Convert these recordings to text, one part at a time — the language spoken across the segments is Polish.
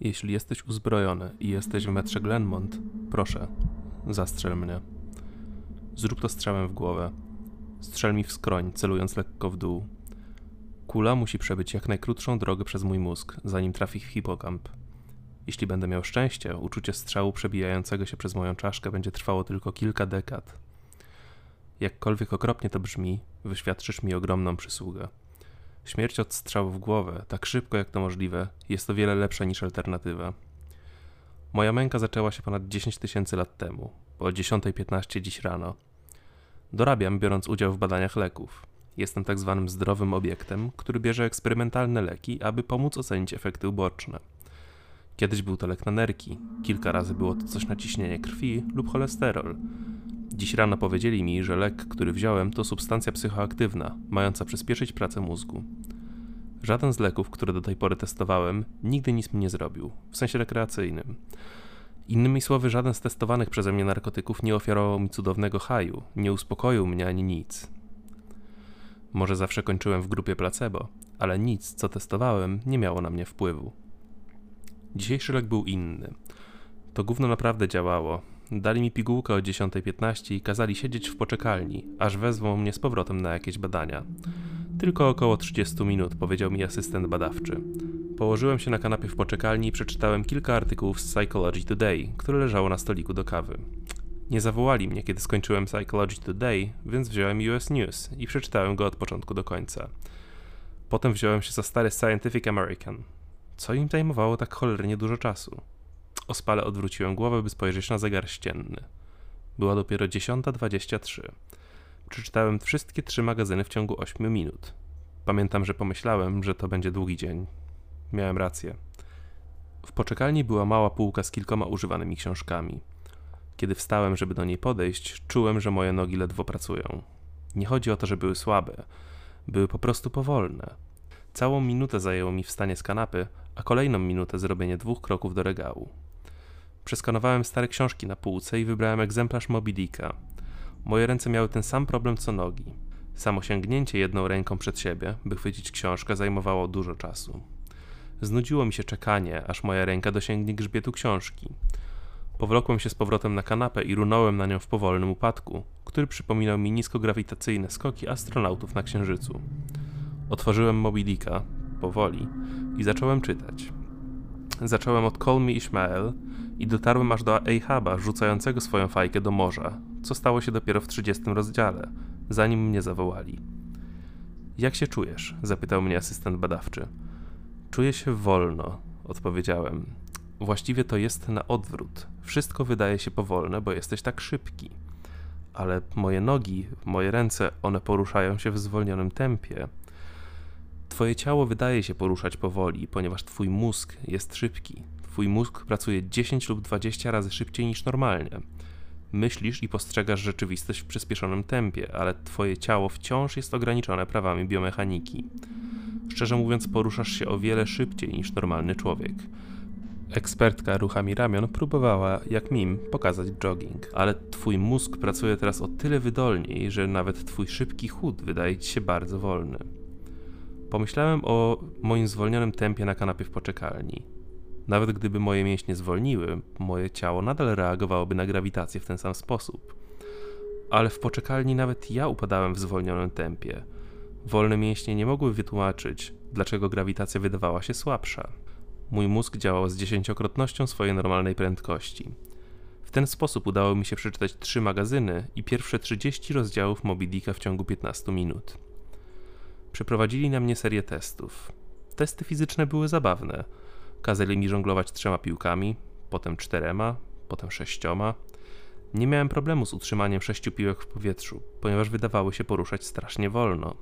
Jeśli jesteś uzbrojony i jesteś w metrze Glenmont, proszę, zastrzel mnie. Zrób to strzałem w głowę. Strzel mi w skroń, celując lekko w dół. Kula musi przebyć jak najkrótszą drogę przez mój mózg, zanim trafi w hipokamp. Jeśli będę miał szczęście, uczucie strzału przebijającego się przez moją czaszkę będzie trwało tylko kilka dekad. Jakkolwiek okropnie to brzmi, wyświadczysz mi ogromną przysługę. Śmierć od strzału w głowę, tak szybko jak to możliwe, jest o wiele lepsza niż alternatywa. Moja męka zaczęła się ponad 10 tysięcy lat temu, o 10.15 dziś rano. Dorabiam, biorąc udział w badaniach leków. Jestem tak zwanym zdrowym obiektem, który bierze eksperymentalne leki, aby pomóc ocenić efekty uboczne. Kiedyś był to lek na nerki, kilka razy było to coś na ciśnienie krwi lub cholesterol. Dziś rano powiedzieli mi, że lek, który wziąłem, to substancja psychoaktywna, mająca przyspieszyć pracę mózgu. Żaden z leków, które do tej pory testowałem, nigdy nic mi nie zrobił, w sensie rekreacyjnym. Innymi słowy, żaden z testowanych przeze mnie narkotyków nie ofiarował mi cudownego haju, nie uspokoił mnie ani nic. Może zawsze kończyłem w grupie placebo, ale nic, co testowałem, nie miało na mnie wpływu. Dzisiejszy lek był inny. To gówno naprawdę działało. Dali mi pigułkę o 10.15 i kazali siedzieć w poczekalni, aż wezwą mnie z powrotem na jakieś badania. Tylko około 30 minut, powiedział mi asystent badawczy. Położyłem się na kanapie w poczekalni i przeczytałem kilka artykułów z Psychology Today, które leżało na stoliku do kawy. Nie zawołali mnie, kiedy skończyłem Psychology Today, więc wziąłem US News i przeczytałem go od początku do końca. Potem wziąłem się za stary Scientific American. Co im zajmowało tak cholernie dużo czasu? Ospale odwróciłem głowę, by spojrzeć na zegar ścienny. Była dopiero 10.23. Przeczytałem wszystkie trzy magazyny w ciągu 8 minut. Pamiętam, że pomyślałem, że to będzie długi dzień. Miałem rację. W poczekalni była mała półka z kilkoma używanymi książkami. Kiedy wstałem, żeby do niej podejść, czułem, że moje nogi ledwo pracują. Nie chodzi o to, że były słabe, były po prostu powolne. Całą minutę zajęło mi wstanie z kanapy, a kolejną minutę zrobienie dwóch kroków do regału. Przeskanowałem stare książki na półce i wybrałem egzemplarz Moby Dicka. Moje ręce miały ten sam problem co nogi. Samo sięgnięcie jedną ręką przed siebie, by chwycić książkę, zajmowało dużo czasu. Znudziło mi się czekanie, aż moja ręka dosięgnie grzbietu książki. Powlokłem się z powrotem na kanapę i runąłem na nią w powolnym upadku, który przypominał mi niskograwitacyjne skoki astronautów na Księżycu. Otworzyłem Moby Dicka, powoli, i zacząłem czytać. Zacząłem od Me Ishmael i dotarłem aż do Ahaba rzucającego swoją fajkę do morza, co stało się dopiero w 30 rozdziale, zanim mnie zawołali. Jak się czujesz? zapytał mnie asystent badawczy. Czuję się wolno, odpowiedziałem. Właściwie to jest na odwrót. Wszystko wydaje się powolne, bo jesteś tak szybki. Ale moje nogi, moje ręce, one poruszają się w zwolnionym tempie. Twoje ciało wydaje się poruszać powoli, ponieważ twój mózg jest szybki. Twój mózg pracuje 10 lub 20 razy szybciej niż normalnie. Myślisz i postrzegasz rzeczywistość w przyspieszonym tempie, ale twoje ciało wciąż jest ograniczone prawami biomechaniki. Szczerze mówiąc, poruszasz się o wiele szybciej niż normalny człowiek. Ekspertka ruchami ramion próbowała, jak mim, pokazać jogging, ale twój mózg pracuje teraz o tyle wydolniej, że nawet twój szybki chód wydaje ci się bardzo wolny. Pomyślałem o moim zwolnionym tempie na kanapie w poczekalni. Nawet gdyby moje mięśnie zwolniły, moje ciało nadal reagowałoby na grawitację w ten sam sposób. Ale w poczekalni nawet ja upadałem w zwolnionym tempie. Wolne mięśnie nie mogły wytłumaczyć, dlaczego grawitacja wydawała się słabsza. Mój mózg działał z dziesięciokrotnością swojej normalnej prędkości. W ten sposób udało mi się przeczytać trzy magazyny i pierwsze 30 rozdziałów Moby Dicka w ciągu 15 minut. Przeprowadzili na mnie serię testów. Testy fizyczne były zabawne. Kazali mi żonglować trzema piłkami, potem czterema, potem sześcioma. Nie miałem problemu z utrzymaniem sześciu piłek w powietrzu, ponieważ wydawały się poruszać strasznie wolno.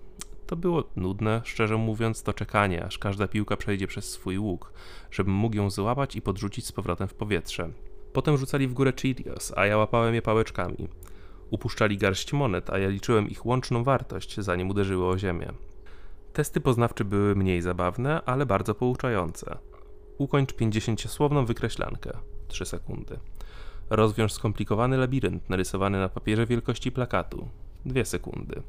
To było nudne, szczerze mówiąc, to czekanie, aż każda piłka przejdzie przez swój łuk, żebym mógł ją złapać i podrzucić z powrotem w powietrze. Potem rzucali w górę Cheerios, a ja łapałem je pałeczkami. Upuszczali garść monet, a ja liczyłem ich łączną wartość, zanim uderzyły o ziemię. Testy poznawcze były mniej zabawne, ale bardzo pouczające. Ukończ 50-słowną wykreślankę. 3 sekundy. Rozwiąż skomplikowany labirynt narysowany na papierze wielkości plakatu. 2 sekundy.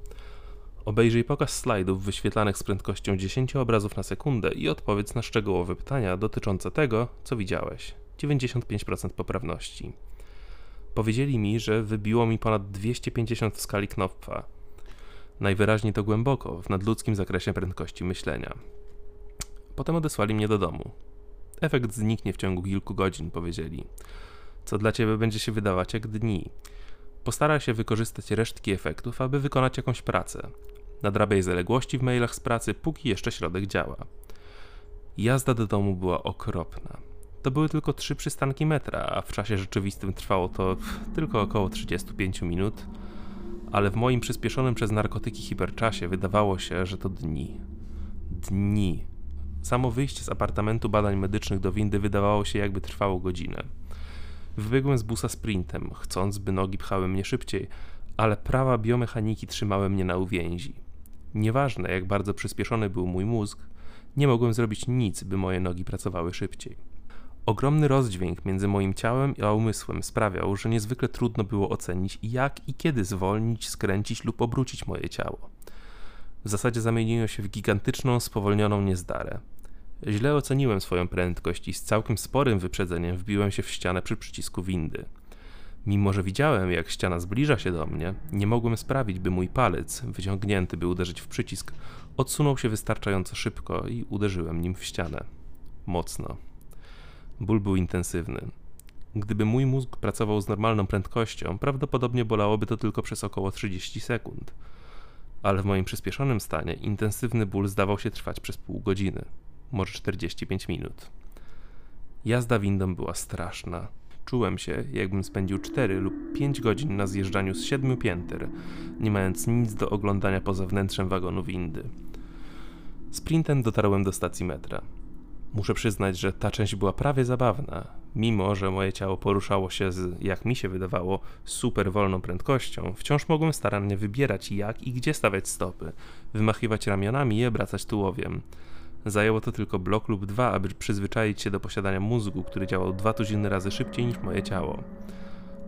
Obejrzyj pokaz slajdów wyświetlanych z prędkością 10 obrazów na sekundę i odpowiedz na szczegółowe pytania dotyczące tego, co widziałeś. 95% poprawności. Powiedzieli mi, że wybiło mi ponad 250 w skali Knopfa. Najwyraźniej to głęboko, w nadludzkim zakresie prędkości myślenia. Potem odesłali mnie do domu. Efekt zniknie w ciągu kilku godzin, powiedzieli. Co dla ciebie będzie się wydawać jak dni. Postaraj się wykorzystać resztki efektów, aby wykonać jakąś pracę. Nadrabiaj zaległości w mailach z pracy, póki jeszcze środek działa. Jazda do domu była okropna. To były tylko trzy przystanki metra, a w czasie rzeczywistym trwało to tylko około 35 minut, ale w moim przyspieszonym przez narkotyki hiperczasie wydawało się, że to dni. Dni. Samo wyjście z apartamentu badań medycznych do windy wydawało się, jakby trwało godzinę. Wybiegłem z busa sprintem, chcąc, by nogi pchały mnie szybciej, ale prawa biomechaniki trzymały mnie na uwięzi. Nieważne, jak bardzo przyspieszony był mój mózg, nie mogłem zrobić nic, by moje nogi pracowały szybciej. Ogromny rozdźwięk między moim ciałem a umysłem sprawiał, że niezwykle trudno było ocenić, jak i kiedy zwolnić, skręcić lub obrócić moje ciało. W zasadzie zamieniło się w gigantyczną, spowolnioną niezdarę. Źle oceniłem swoją prędkość i z całkiem sporym wyprzedzeniem wbiłem się w ścianę przy przycisku windy. Mimo, że widziałem, jak ściana zbliża się do mnie, nie mogłem sprawić, by mój palec, wyciągnięty, by uderzyć w przycisk, odsunął się wystarczająco szybko i uderzyłem nim w ścianę. Mocno. Ból był intensywny. Gdyby mój mózg pracował z normalną prędkością, prawdopodobnie bolałoby to tylko przez około 30 sekund. Ale w moim przyspieszonym stanie intensywny ból zdawał się trwać przez pół godziny, może 45 minut. Jazda windą była straszna. Czułem się, jakbym spędził 4 lub 5 godzin na zjeżdżaniu z siedmiu pięter, nie mając nic do oglądania poza wnętrzem wagonu windy. Sprintem dotarłem do stacji metra. Muszę przyznać, że ta część była prawie zabawna, mimo że moje ciało poruszało się z, jak mi się wydawało, super wolną prędkością, wciąż mogłem starannie wybierać jak i gdzie stawiać stopy, wymachiwać ramionami i obracać tułowiem. Zajęło to tylko blok lub dwa, aby przyzwyczaić się do posiadania mózgu, który działał dwa tuziny razy szybciej niż moje ciało.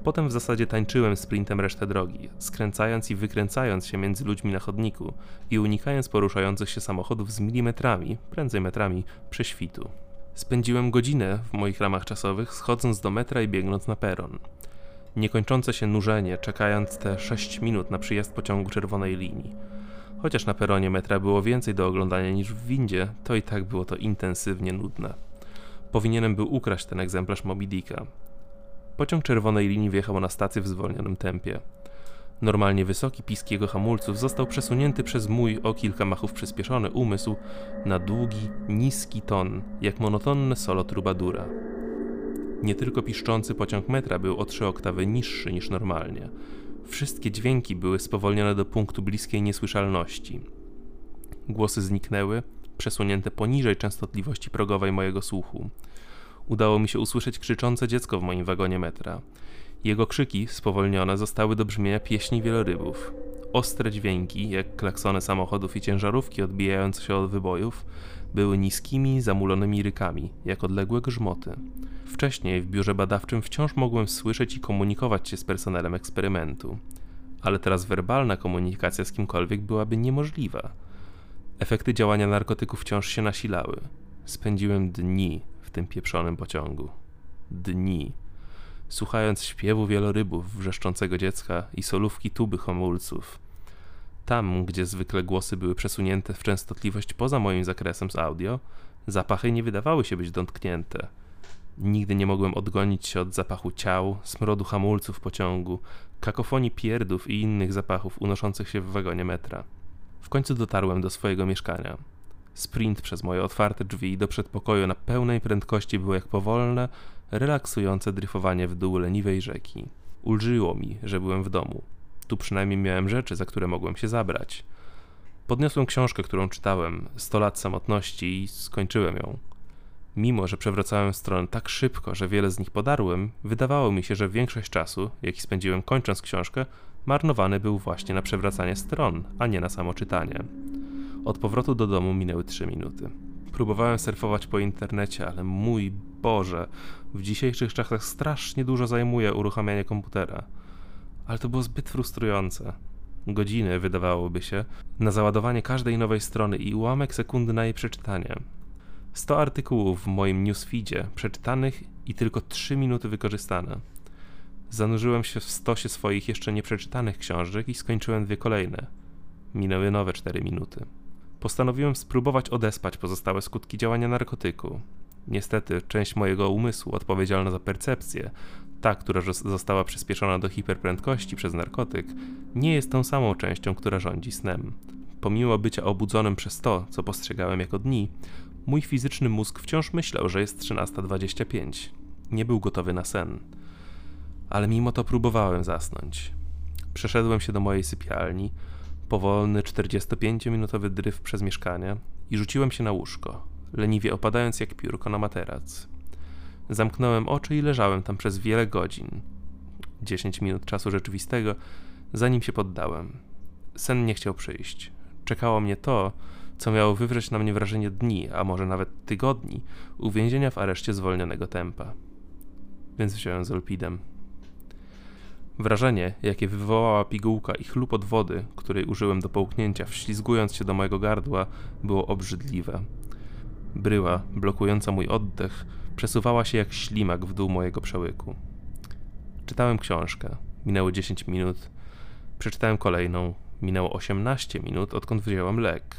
Potem w zasadzie tańczyłem sprintem resztę drogi, skręcając i wykręcając się między ludźmi na chodniku i unikając poruszających się samochodów z milimetrami, prędzej metrami, prześwitu. Spędziłem godzinę w moich ramach czasowych, schodząc do metra i biegnąc na peron. Niekończące się nużenie, czekając te 6 minut na przyjazd pociągu czerwonej linii. Chociaż na peronie metra było więcej do oglądania niż w windzie, to i tak było to intensywnie nudne. Powinienem był ukraść ten egzemplarz Moby Dicka. Pociąg czerwonej linii wjechał na stację w zwolnionym tempie. Normalnie wysoki pisk jego hamulców został przesunięty przez mój o kilka machów przyspieszony umysł na długi, niski ton, jak monotonne solo trubadura. Nie tylko piszczący pociąg metra był o trzy oktawy niższy niż normalnie. Wszystkie dźwięki były spowolnione do punktu bliskiej niesłyszalności. Głosy zniknęły, przesunięte poniżej częstotliwości progowej mojego słuchu. Udało mi się usłyszeć krzyczące dziecko w moim wagonie metra. Jego krzyki, spowolnione, zostały do brzmienia pieśni wielorybów. Ostre dźwięki, jak klaksony samochodów i ciężarówki odbijające się od wybojów, były niskimi, zamulonymi rykami, jak odległe grzmoty. Wcześniej w biurze badawczym wciąż mogłem słyszeć i komunikować się z personelem eksperymentu, ale teraz werbalna komunikacja z kimkolwiek byłaby niemożliwa. Efekty działania narkotyków wciąż się nasilały. Spędziłem dni tym pieprzonym pociągu. Dni. Słuchając śpiewu wielorybów, wrzeszczącego dziecka i solówki tuby hamulców. Tam, gdzie zwykle głosy były przesunięte w częstotliwość poza moim zakresem z audio, zapachy nie wydawały się być dotknięte. Nigdy nie mogłem odgonić się od zapachu ciał, smrodu hamulców pociągu, kakofonii pierdów i innych zapachów unoszących się w wagonie metra. W końcu dotarłem do swojego mieszkania. Sprint przez moje otwarte drzwi do przedpokoju na pełnej prędkości był jak powolne, relaksujące dryfowanie w dół leniwej rzeki. Ulżyło mi, że byłem w domu. Tu przynajmniej miałem rzeczy, za które mogłem się zabrać. Podniosłem książkę, którą czytałem, Sto lat samotności i skończyłem ją. Mimo, że przewracałem strony tak szybko, że wiele z nich podarłem, wydawało mi się, że większość czasu, jaki spędziłem kończąc książkę, marnowany był właśnie na przewracanie stron, a nie na samo czytanie. Od powrotu do domu minęły trzy minuty. Próbowałem surfować po internecie, ale mój Boże, w dzisiejszych czasach strasznie dużo zajmuje uruchamianie komputera. Ale to było zbyt frustrujące. Godziny, wydawałoby się, na załadowanie każdej nowej strony i ułamek sekundy na jej przeczytanie. 100 artykułów w moim newsfeedzie przeczytanych i tylko 3 minuty wykorzystane. Zanurzyłem się w stosie swoich jeszcze nieprzeczytanych książek i skończyłem dwie kolejne. Minęły nowe 4 minuty. Postanowiłem spróbować odespać pozostałe skutki działania narkotyku. Niestety, część mojego umysłu odpowiedzialna za percepcję, ta, która została przyspieszona do hiperprędkości przez narkotyk, nie jest tą samą częścią, która rządzi snem. Pomimo bycia obudzonym przez to, co postrzegałem jako dni, mój fizyczny mózg wciąż myślał, że jest 13.25. Nie był gotowy na sen. Ale mimo to próbowałem zasnąć. Przeszedłem się do mojej sypialni, powolny 45-minutowy dryf przez mieszkanie i rzuciłem się na łóżko, leniwie opadając jak piórko na materac. Zamknąłem oczy i leżałem tam przez wiele godzin. 10 minut czasu rzeczywistego, zanim się poddałem. Sen nie chciał przyjść. Czekało mnie to, co miało wywrzeć na mnie wrażenie dni, a może nawet tygodni, uwięzienia w areszcie zwolnionego tempa. Więc wziąłem zolpidem. Wrażenie, jakie wywołała pigułka i chlupot wody, której użyłem do połknięcia, wślizgując się do mojego gardła, było obrzydliwe. Bryła, blokująca mój oddech, przesuwała się jak ślimak w dół mojego przełyku. Czytałem książkę. Minęło 10 minut. Przeczytałem kolejną. Minęło 18 minut, odkąd wziąłem lek.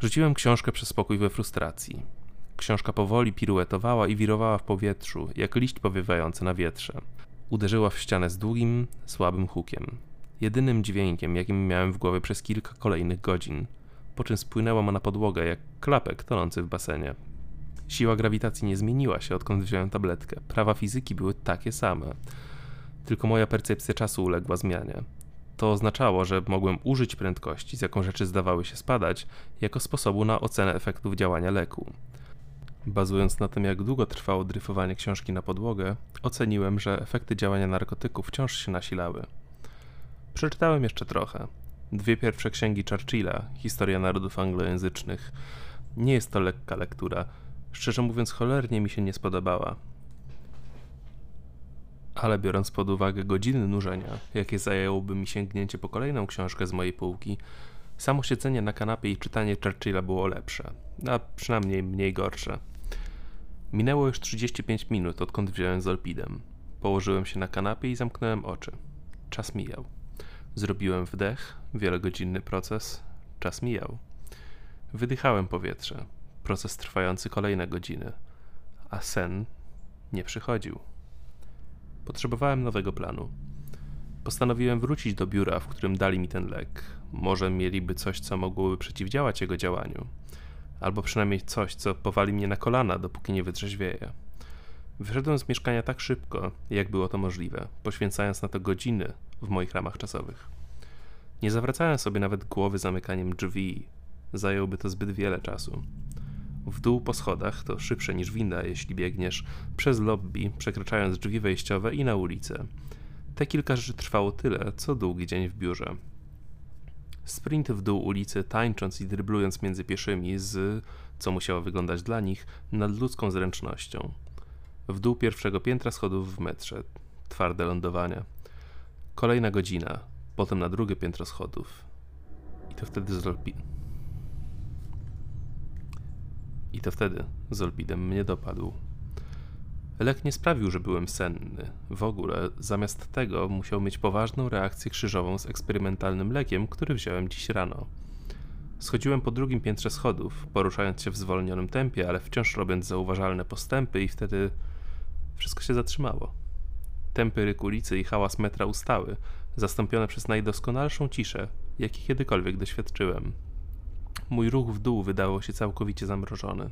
Rzuciłem książkę przez spokój we frustracji. Książka powoli piruetowała i wirowała w powietrzu, jak liść powiewający na wietrze. Uderzyła w ścianę z długim, słabym hukiem. Jedynym dźwiękiem, jakim miałem w głowie przez kilka kolejnych godzin, po czym spłynęła ma na podłogę jak klapek tonący w basenie. Siła grawitacji nie zmieniła się, odkąd wziąłem tabletkę. Prawa fizyki były takie same. Tylko moja percepcja czasu uległa zmianie. To oznaczało, że mogłem użyć prędkości, z jaką rzeczy zdawały się spadać, jako sposobu na ocenę efektów działania leku. Bazując na tym, jak długo trwało dryfowanie książki na podłogę, oceniłem, że efekty działania narkotyków wciąż się nasilały. Przeczytałem jeszcze trochę. Dwie pierwsze księgi Churchilla, Historia narodów anglojęzycznych. Nie jest to lekka lektura. Szczerze mówiąc, cholernie mi się nie spodobała. Ale biorąc pod uwagę godziny nurzenia, jakie zajęłoby mi sięgnięcie po kolejną książkę z mojej półki, samo siedzenie na kanapie i czytanie Churchilla było lepsze, a przynajmniej mniej gorsze. Minęło już 35 minut, odkąd wziąłem zolpidem. Położyłem się na kanapie i zamknąłem oczy. Czas mijał. Zrobiłem wdech, wielogodzinny proces. Czas mijał. Wydychałem powietrze. Proces trwający kolejne godziny. A sen nie przychodził. Potrzebowałem nowego planu. Postanowiłem wrócić do biura, w którym dali mi ten lek. Może mieliby coś, co mogłoby przeciwdziałać jego działaniu albo przynajmniej coś, co powali mnie na kolana, dopóki nie wytrzeźwieję. Wyszedłem z mieszkania tak szybko, jak było to możliwe, poświęcając na to godziny w moich ramach czasowych. Nie zawracałem sobie nawet głowy zamykaniem drzwi, zająłby to zbyt wiele czasu. W dół po schodach to szybsze niż winda, jeśli biegniesz przez lobby, przekraczając drzwi wejściowe i na ulicę. Te kilka rzeczy trwało tyle, co długi dzień w biurze. Sprint w dół ulicy, tańcząc i dryblując między pieszymi z, co musiało wyglądać dla nich, nadludzką zręcznością. W dół pierwszego piętra schodów w metrze. Twarde lądowanie. Kolejna godzina, potem na drugie piętro schodów. I to wtedy Zolpi... I to wtedy Zolpidem mnie dopadł. Lek nie sprawił, że byłem senny. W ogóle, zamiast tego musiał mieć poważną reakcję krzyżową z eksperymentalnym lekiem, który wziąłem dziś rano. Schodziłem po drugim piętrze schodów, poruszając się w zwolnionym tempie, ale wciąż robiąc zauważalne postępy i wtedy wszystko się zatrzymało. Tempy rykulicy i hałas metra ustały, zastąpione przez najdoskonalszą ciszę, jaki kiedykolwiek doświadczyłem. Mój ruch w dół wydawał się całkowicie zamrożony.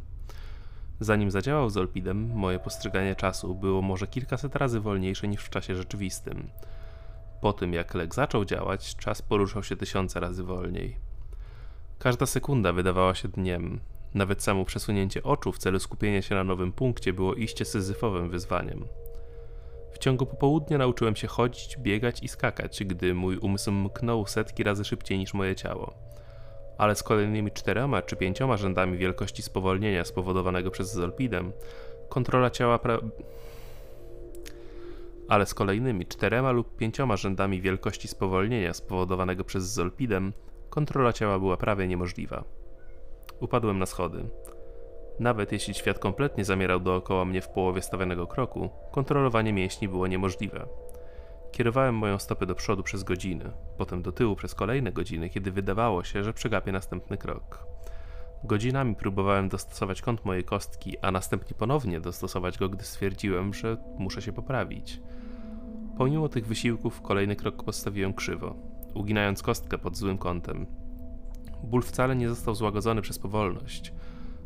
Zanim zadziałał Zolpidem, moje postrzeganie czasu było może kilkaset razy wolniejsze niż w czasie rzeczywistym. Po tym jak lek zaczął działać, czas poruszał się tysiące razy wolniej. Każda sekunda wydawała się dniem. Nawet samo przesunięcie oczu w celu skupienia się na nowym punkcie było iście syzyfowym wyzwaniem. W ciągu popołudnia nauczyłem się chodzić, biegać i skakać, gdy mój umysł mknął setki razy szybciej niż moje ciało ale z kolejnymi czterema czy pięcioma rzędami wielkości spowolnienia spowodowanego przez zolpidem, kontrola ciała pra... ale z kolejnymi czterema lub pięcioma rzędami wielkości spowolnienia spowodowanego przez zolpidem kontrola ciała była prawie niemożliwa. Upadłem na schody. Nawet jeśli świat kompletnie zamierał dookoła mnie w połowie stawionego kroku, kontrolowanie mięśni było niemożliwe. Kierowałem moją stopę do przodu przez godziny, potem do tyłu przez kolejne godziny, kiedy wydawało się, że przegapię następny krok. Godzinami próbowałem dostosować kąt mojej kostki, a następnie ponownie dostosować go, gdy stwierdziłem, że muszę się poprawić. Pomimo tych wysiłków, kolejny krok postawiłem krzywo, uginając kostkę pod złym kątem. Ból wcale nie został złagodzony przez powolność.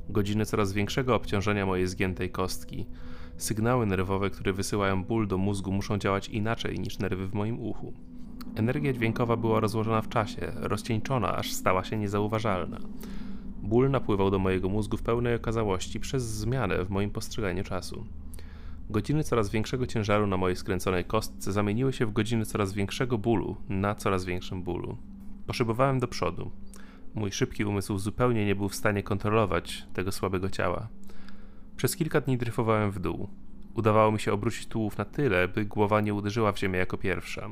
Godziny coraz większego obciążenia mojej zgiętej kostki. Sygnały nerwowe, które wysyłają ból do mózgu, muszą działać inaczej niż nerwy w moim uchu. Energia dźwiękowa była rozłożona w czasie, rozcieńczona, aż stała się niezauważalna. Ból napływał do mojego mózgu w pełnej okazałości przez zmianę w moim postrzeganiu czasu. Godziny coraz większego ciężaru na mojej skręconej kostce zamieniły się w godziny coraz większego bólu na coraz większym bólu. Poszybowałem do przodu. Mój szybki umysł zupełnie nie był w stanie kontrolować tego słabego ciała. Przez kilka dni dryfowałem w dół. Udawało mi się obrócić tułów na tyle, by głowa nie uderzyła w ziemię jako pierwsza.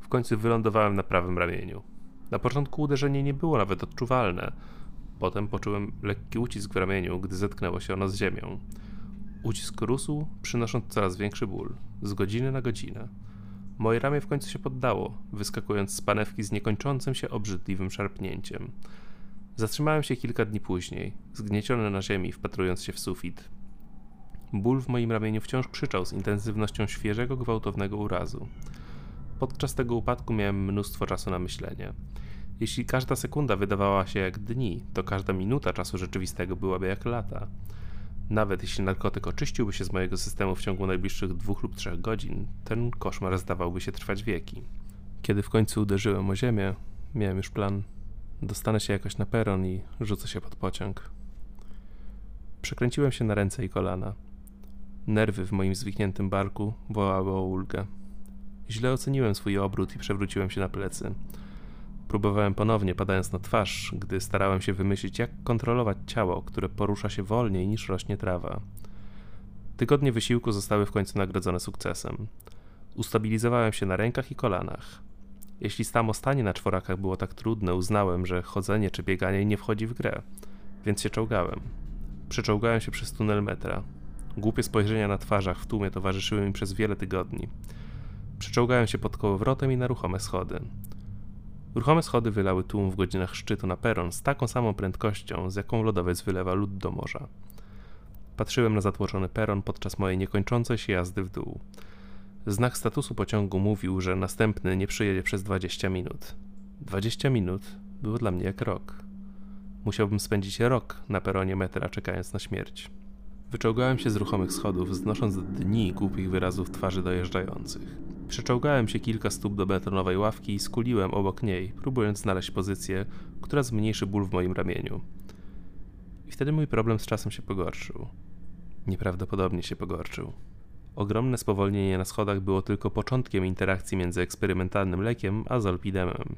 W końcu wylądowałem na prawym ramieniu. Na początku uderzenie nie było nawet odczuwalne. Potem poczułem lekki ucisk w ramieniu, gdy zetknęło się ono z ziemią. Ucisk rósł, przynosząc coraz większy ból, z godziny na godzinę. Moje ramię w końcu się poddało, wyskakując z panewki z niekończącym się obrzydliwym szarpnięciem. Zatrzymałem się kilka dni później, zgnieciony na ziemi, wpatrując się w sufit. Ból w moim ramieniu wciąż krzyczał z intensywnością świeżego, gwałtownego urazu. Podczas tego upadku miałem mnóstwo czasu na myślenie. Jeśli każda sekunda wydawała się jak dni, to każda minuta czasu rzeczywistego byłaby jak lata. Nawet jeśli narkotyk oczyściłby się z mojego systemu w ciągu najbliższych dwóch lub trzech godzin, ten koszmar zdawałby się trwać wieki. Kiedy w końcu uderzyłem o ziemię, miałem już plan. Dostanę się jakoś na peron i rzucę się pod pociąg. Przekręciłem się na ręce i kolana. Nerwy w moim zwichniętym barku wołały o ulgę. Źle oceniłem swój obrót i przewróciłem się na plecy. Próbowałem ponownie, padając na twarz, gdy starałem się wymyślić, jak kontrolować ciało, które porusza się wolniej niż rośnie trawa. Tygodnie wysiłku zostały w końcu nagrodzone sukcesem. Ustabilizowałem się na rękach i kolanach. Jeśli samo stanie na czworakach było tak trudne, uznałem, że chodzenie czy bieganie nie wchodzi w grę, więc się czołgałem. Przeczołgałem się przez tunel metra. Głupie spojrzenia na twarzach w tłumie towarzyszyły mi przez wiele tygodni. Przeczołgałem się pod kołowrotem i na ruchome schody. Ruchome schody wylały tłum w godzinach szczytu na peron z taką samą prędkością, z jaką lodowiec wylewa lód do morza. Patrzyłem na zatłoczony peron podczas mojej niekończącej się jazdy w dół. Znak statusu pociągu mówił, że następny nie przyjedzie przez 20 minut. 20 minut było dla mnie jak rok. Musiałbym spędzić rok na peronie metra czekając na śmierć. Wyczołgałem się z ruchomych schodów, znosząc dni głupich wyrazów twarzy dojeżdżających. Przeczołgałem się kilka stóp do betonowej ławki i skuliłem obok niej, próbując znaleźć pozycję, która zmniejszy ból w moim ramieniu. I wtedy mój problem z czasem się pogorszył. Nieprawdopodobnie się pogorszył. Ogromne spowolnienie na schodach było tylko początkiem interakcji między eksperymentalnym lekiem a zolpidemem.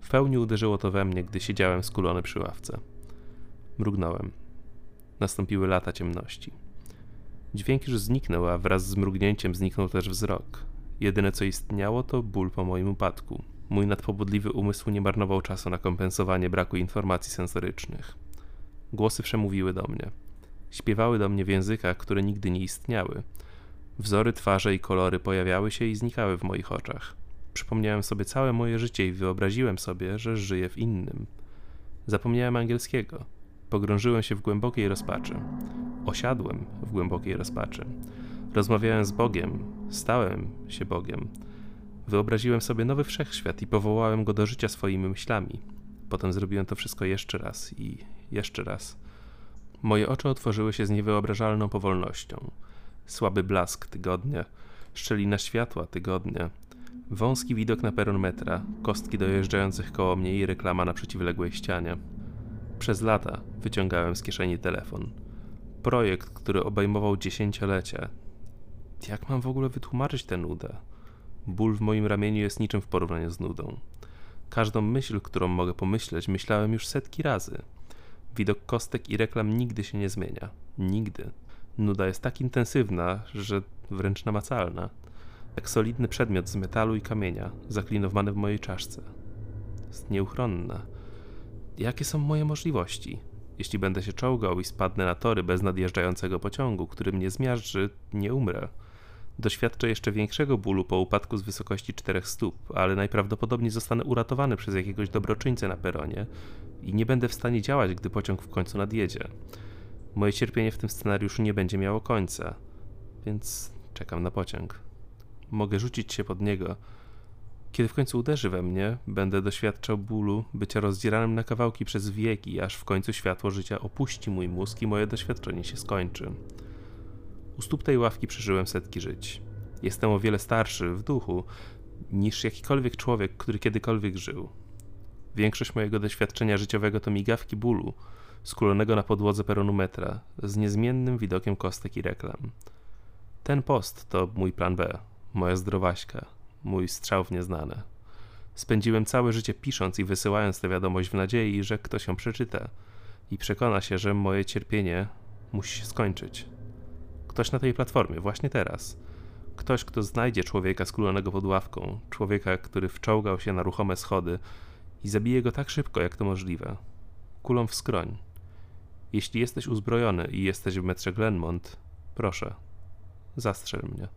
W pełni uderzyło to we mnie, gdy siedziałem skulony przy ławce. Mrugnąłem. Nastąpiły lata ciemności. Dźwięk już zniknął, a wraz z mrugnięciem zniknął też wzrok. Jedyne co istniało to ból po moim upadku. Mój nadpobudliwy umysł nie marnował czasu na kompensowanie braku informacji sensorycznych. Głosy przemówiły do mnie. Śpiewały do mnie w językach, które nigdy nie istniały. Wzory twarze i kolory pojawiały się i znikały w moich oczach. Przypomniałem sobie całe moje życie i wyobraziłem sobie, że żyję w innym. Zapomniałem angielskiego. Pogrążyłem się w głębokiej rozpaczy. Osiadłem w głębokiej rozpaczy. Rozmawiałem z Bogiem, stałem się Bogiem. Wyobraziłem sobie nowy wszechświat i powołałem go do życia swoimi myślami. Potem zrobiłem to wszystko jeszcze raz i jeszcze raz. Moje oczy otworzyły się z niewyobrażalną powolnością. Słaby blask tygodnia, szczelina światła tygodnia, wąski widok na peron metra, kostki dojeżdżających koło mnie i reklama na przeciwległej ścianie. Przez lata wyciągałem z kieszeni telefon. Projekt, który obejmował dziesięciolecia, jak mam w ogóle wytłumaczyć tę nudę? Ból w moim ramieniu jest niczym w porównaniu z nudą. Każdą myśl, którą mogę pomyśleć, myślałem już setki razy. Widok kostek i reklam nigdy się nie zmienia. Nigdy. Nuda jest tak intensywna, że wręcz namacalna. jak solidny przedmiot z metalu i kamienia, zaklinowany w mojej czaszce. Jest nieuchronna. Jakie są moje możliwości? Jeśli będę się czołgał i spadnę na tory bez nadjeżdżającego pociągu, który mnie zmiażdży, nie umrę. Doświadczę jeszcze większego bólu po upadku z wysokości czterech stóp, ale najprawdopodobniej zostanę uratowany przez jakiegoś dobroczyńcę na peronie i nie będę w stanie działać, gdy pociąg w końcu nadjedzie. Moje cierpienie w tym scenariuszu nie będzie miało końca, więc czekam na pociąg. Mogę rzucić się pod niego. Kiedy w końcu uderzy we mnie, będę doświadczał bólu, bycia rozdzieranym na kawałki przez wieki, aż w końcu światło życia opuści mój mózg i moje doświadczenie się skończy. U stóp tej ławki przeżyłem setki żyć. Jestem o wiele starszy w duchu niż jakikolwiek człowiek, który kiedykolwiek żył. Większość mojego doświadczenia życiowego to migawki bólu, skulonego na podłodze peronometra, z niezmiennym widokiem kostek i reklam. Ten post to mój plan B, moja zdrowaśka, mój strzał w nieznane. Spędziłem całe życie pisząc i wysyłając tę wiadomość w nadziei, że ktoś ją przeczyta i przekona się, że moje cierpienie musi się skończyć. Ktoś na tej platformie, właśnie teraz. Ktoś, kto znajdzie człowieka skulonego pod ławką, człowieka, który wczołgał się na ruchome schody i zabije go tak szybko, jak to możliwe. Kulą w skroń. Jeśli jesteś uzbrojony i jesteś w metrze Glenmont, proszę, zastrzel mnie.